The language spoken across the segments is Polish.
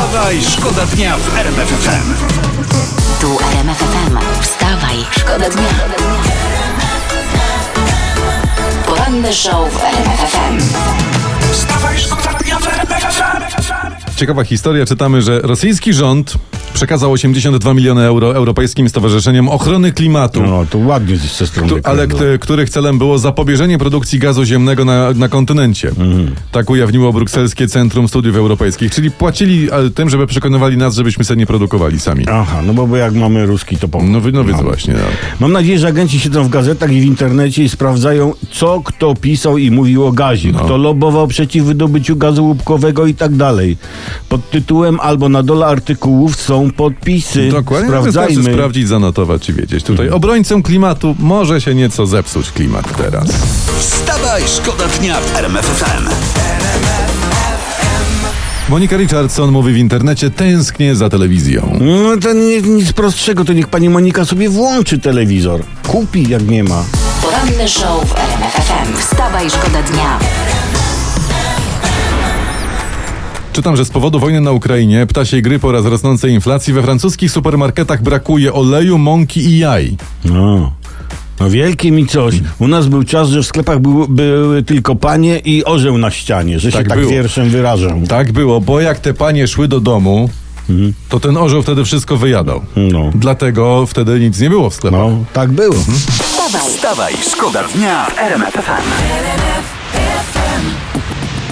Wstawaj, szkoda dnia w RMF FM. Tu RMF FM. Wstawaj, szkoda dnia. Poranny show w RMF FM. Wstawaj, szkoda dnia w RMF FM. Ciekawa historia, czytamy, że rosyjski rząd przekazał 82 miliony euro europejskim stowarzyszeniom ochrony klimatu. No, to ładnie z ze strony Tu, ale kty- których celem było zapobieżenie produkcji gazu ziemnego na, na kontynencie. Mhm. Tak ujawniło Brukselskie Centrum Studiów Europejskich, czyli płacili e, tym, żeby przekonywali nas, żebyśmy sobie nie produkowali sami. Aha, no bo, bo jak mamy ruski, to pomogą. No, no więc właśnie. No. Mam nadzieję, że agenci siedzą w gazetach i w internecie i sprawdzają, co kto pisał i mówił o gazie. No. Kto lobował przeciw wydobyciu gazu łupkowego i tak dalej. Pod tytułem albo na dole artykułów są podpisy. Dokładnie, wystarczy Sprawdzajmy. sprawdzić, zanotować i wiedzieć. Tutaj Mhm. obrońcą klimatu może się nieco zepsuć klimat teraz. Wstawaj, szkoda dnia w RMF FM. Monika Richardson mówi w internecie, tęsknię za telewizją. No to nie, nic prostszego, to niech pani Monika sobie włączy telewizor. Kupi, jak nie ma. Poranny show w RMF FM. Wstawaj, szkoda dnia. Czytam, że z powodu wojny na Ukrainie, ptasiej grypy oraz rosnącej inflacji we francuskich supermarketach brakuje oleju, mąki i jaj. No. No wielkie mi coś. U nas był czas, że w sklepach był, były tylko panie i orzeł na ścianie, że Tak się tak było. wierszem wyrażę. Tak było, bo jak te panie szły do domu, to ten orzeł wtedy wszystko wyjadał. No. Dlatego wtedy nic nie było w sklepach. No, tak było. Wstawaj, Wstawaj, szkoda dnia w RMF FM.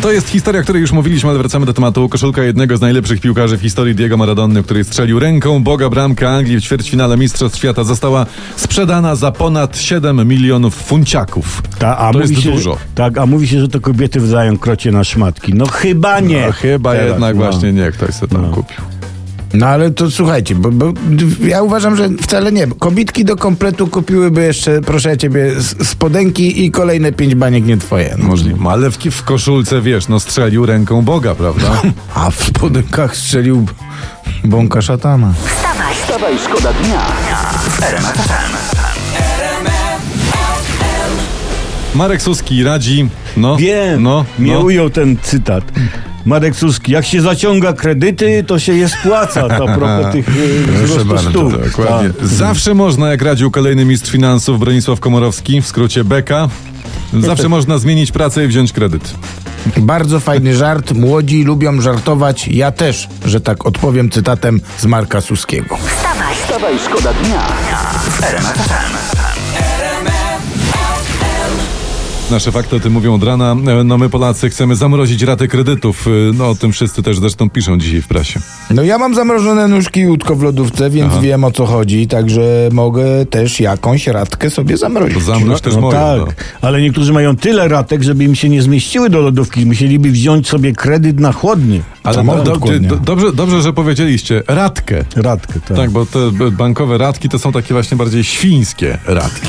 To jest historia, o której już mówiliśmy, ale wracamy do tematu. Koszulka jednego z najlepszych piłkarzy w historii Diego Maradony, który strzelił ręką Boga bramkę Anglii w ćwierćfinale Mistrzostw Świata, została sprzedana za ponad 7 milionów funciaków. Ta, a To mówi jest się, dużo. Tak, a mówi się, że to kobiety wdają krocie na szmatki. No chyba nie. A chyba Teraz, jednak no. właśnie nie, ktoś sobie tam kupił. No ale to słuchajcie, bo, bo ja uważam, że wcale nie. Kobitki do kompletu kupiłyby jeszcze, proszę ciebie, spodenki i kolejne pięć baniek nie twoje. No. Możliwe. Ale w, w koszulce, wiesz, no strzelił ręką Boga, prawda? A w spodenkach strzelił bąka szatana. wstawaj. Wstawaj, szkoda dnia w RMF FM. Marek Suski radzi, no, Wiem, no, mnie no. ujął ten cytat. Marek Suski, jak się zaciąga kredyty, to się je spłaca. To a propos tych y, wzrostu bardzo, stóp. Dokładnie. Tak. Zawsze można, jak radził kolejny mistrz finansów Bronisław Komorowski, w skrócie Beka, zawsze można zmienić pracę i wziąć kredyt. Bardzo fajny żart. Młodzi lubią żartować. Ja też, że tak odpowiem cytatem z Marka Suskiego. Wstawaj, Wstawaj, szkoda dnia Nasze fakty o tym mówią od rana. E, No my Polacy chcemy zamrozić raty kredytów. E, No o tym wszyscy też zresztą piszą dzisiaj w prasie. No ja mam zamrożone nóżki i łódko w lodówce, więc wiem o co chodzi, także mogę też jakąś radkę sobie zamrozić. To zamroź też no moją. tak, No. ale niektórzy mają tyle ratek, żeby im się nie zmieściły do lodówki. Musieliby wziąć sobie kredyt na chłodnie. Ale do, do, do, dobrze, dobrze, że powiedzieliście. Radkę. Radkę, tak. Tak, bo te bankowe radki to są takie właśnie bardziej świńskie radki.